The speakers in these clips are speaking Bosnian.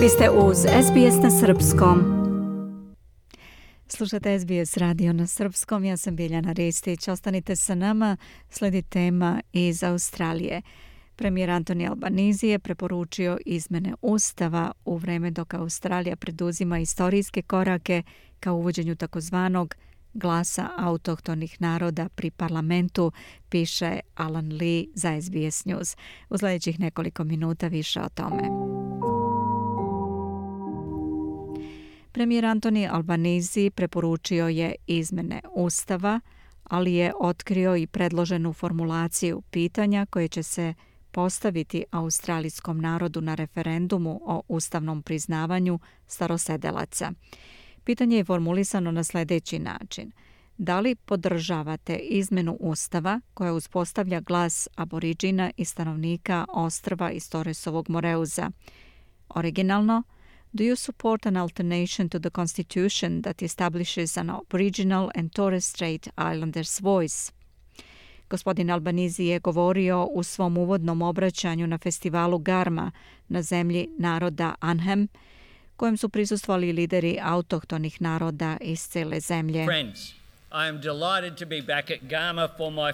Vi ste uz SBS na Srpskom. Slušate SBS radio na Srpskom. Ja sam Biljana Ristić. Ostanite sa nama. Sledi tema iz Australije. Premijer Antoni Albanizi je preporučio izmene ustava u vreme dok Australija preduzima istorijske korake ka uvođenju takozvanog glasa autohtonih naroda pri parlamentu, piše Alan Lee za SBS News. U sljedećih nekoliko minuta više o tome. Premijer Antoni Albanizi preporučio je izmene ustava, ali je otkrio i predloženu formulaciju pitanja koje će se postaviti australijskom narodu na referendumu o ustavnom priznavanju starosedelaca. Pitanje je formulisano na sljedeći način. Da li podržavate izmenu Ustava koja uspostavlja glas aboriđina i stanovnika ostrva iz Toresovog Moreuza? Originalno, Do you support an alternation to the constitution that establishes an Aboriginal and Torres Strait Islanders voice? Gospodin Albanizi je govorio u svom uvodnom obraćanju na festivalu Garma na zemlji naroda Anhem, kojem su prisustvali lideri autohtonih naroda iz cele zemlje.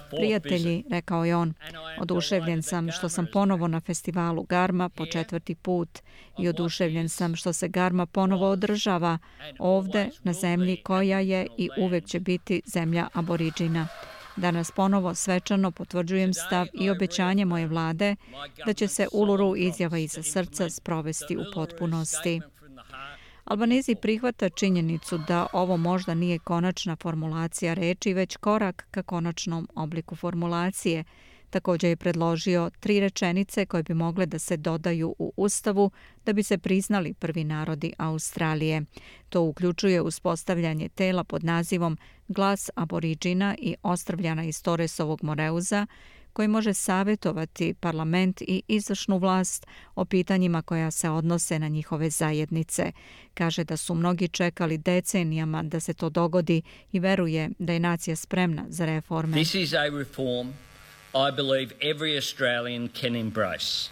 Prijatelji, rekao je on, oduševljen sam što sam ponovo na festivalu Garma po četvrti put. I oduševljen sam što se Garma ponovo održava ovde na zemlji koja je i uvek će biti zemlja aboriđina. Danas ponovo svečano potvrđujem stav i obećanje moje vlade da će se Uluru izjava iza srca sprovesti u potpunosti. Albanezi prihvata činjenicu da ovo možda nije konačna formulacija reči, već korak ka konačnom obliku formulacije. Također je predložio tri rečenice koje bi mogle da se dodaju u Ustavu da bi se priznali prvi narodi Australije. To uključuje uspostavljanje tela pod nazivom Glas aboriđina i ostravljana iz Toresovog Moreuza, koji može savjetovati parlament i izvršnu vlast o pitanjima koja se odnose na njihove zajednice. Kaže da su mnogi čekali decenijama da se to dogodi i veruje da je nacija spremna za reforme. This is a reform I believe every Australian can embrace.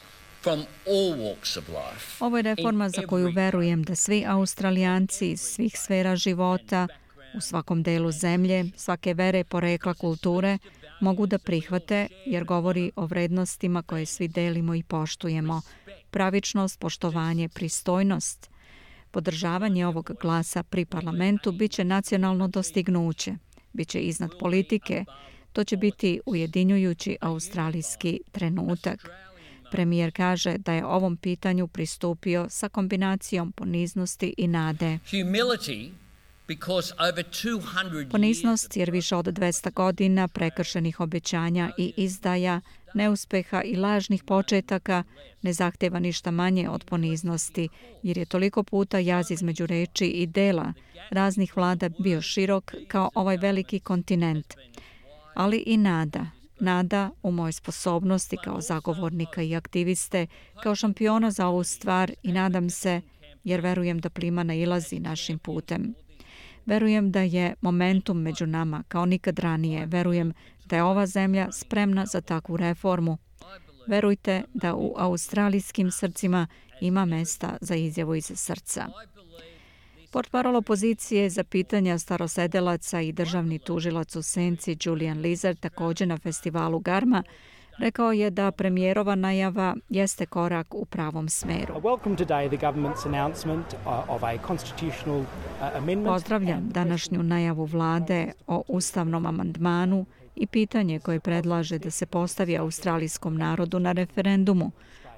Ovo je reforma za koju verujem da svi Australijanci iz svih sfera života, u svakom delu zemlje, svake vere, porekla, kulture, mogu da prihvate jer govori o vrednostima koje svi delimo i poštujemo. Pravičnost, poštovanje, pristojnost. Podržavanje ovog glasa pri parlamentu biće nacionalno dostignuće. Biće iznad politike. To će biti ujedinjujući australijski trenutak. Premijer kaže da je ovom pitanju pristupio sa kombinacijom poniznosti i nade. Humility Poniznost jer više od 200 godina prekršenih obećanja i izdaja, neuspeha i lažnih početaka ne zahteva ništa manje od poniznosti, jer je toliko puta jaz između reči i dela raznih vlada bio širok kao ovaj veliki kontinent. Ali i nada, nada u mojoj sposobnosti kao zagovornika i aktiviste, kao šampiona za ovu stvar i nadam se, jer verujem da plima nailazi našim putem. Verujem da je momentum među nama kao nikad ranije. Verujem da je ova zemlja spremna za takvu reformu. Verujte da u australijskim srcima ima mesta za izjavu iz srca. Portparol opozicije za pitanja starosedelaca i državni tužilac u Senci Julian Lizard također na festivalu Garma Rekao je da premijerova najava jeste korak u pravom smeru. Uh, uh, Pozdravljam današnju najavu vlade o ustavnom amandmanu i pitanje koje predlaže da se postavi australijskom narodu na referendumu.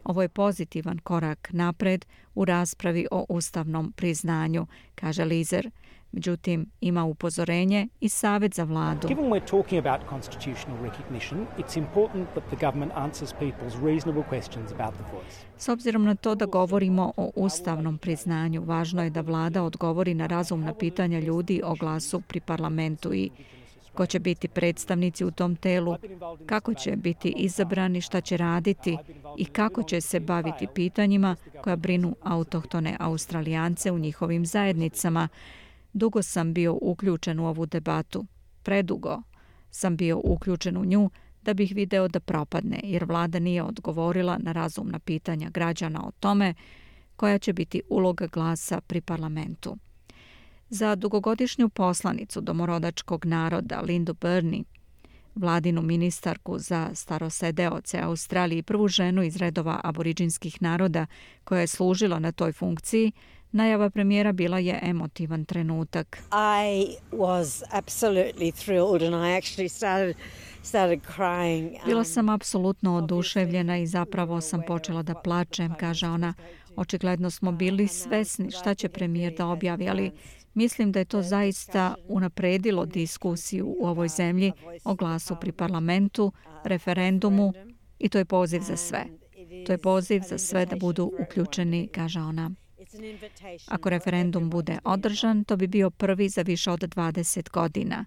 Ovo je pozitivan korak napred u raspravi o ustavnom priznanju, kaže Lizer. Međutim, ima upozorenje i savjet za vladu. Given we're talking about constitutional recognition, it's important that the government answers people's reasonable questions about the voice. S obzirom na to da govorimo o ustavnom priznanju, važno je da vlada odgovori na razumna pitanja ljudi o glasu pri parlamentu i ko će biti predstavnici u tom telu, kako će biti izabrani, šta će raditi i kako će se baviti pitanjima koja brinu autohtone australijance u njihovim zajednicama, Dugo sam bio uključen u ovu debatu. Predugo sam bio uključen u nju da bih video da propadne, jer vlada nije odgovorila na razumna pitanja građana o tome koja će biti uloga glasa pri parlamentu. Za dugogodišnju poslanicu domorodačkog naroda Lindu Burney, vladinu ministarku za starosedeoce Australije i prvu ženu iz redova aboriđinskih naroda koja je služila na toj funkciji, najava premijera bila je emotivan trenutak. I was absolutely thrilled and I actually started Bila um, sam apsolutno oduševljena i zapravo sam počela da plačem, kaže ona. Očigledno smo bili svesni šta će premijer da objavi, ali mislim da je to zaista unapredilo diskusiju u ovoj zemlji o glasu pri parlamentu, referendumu i to je poziv za sve. To je poziv za sve da budu uključeni, kaže ona. Ako referendum bude održan, to bi bio prvi za više od 20 godina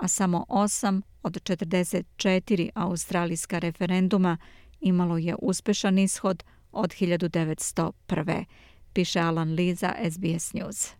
a samo 8 od 44 australijska referenduma imalo je uspešan ishod od 1901. Piše Alan Lee za SBS News.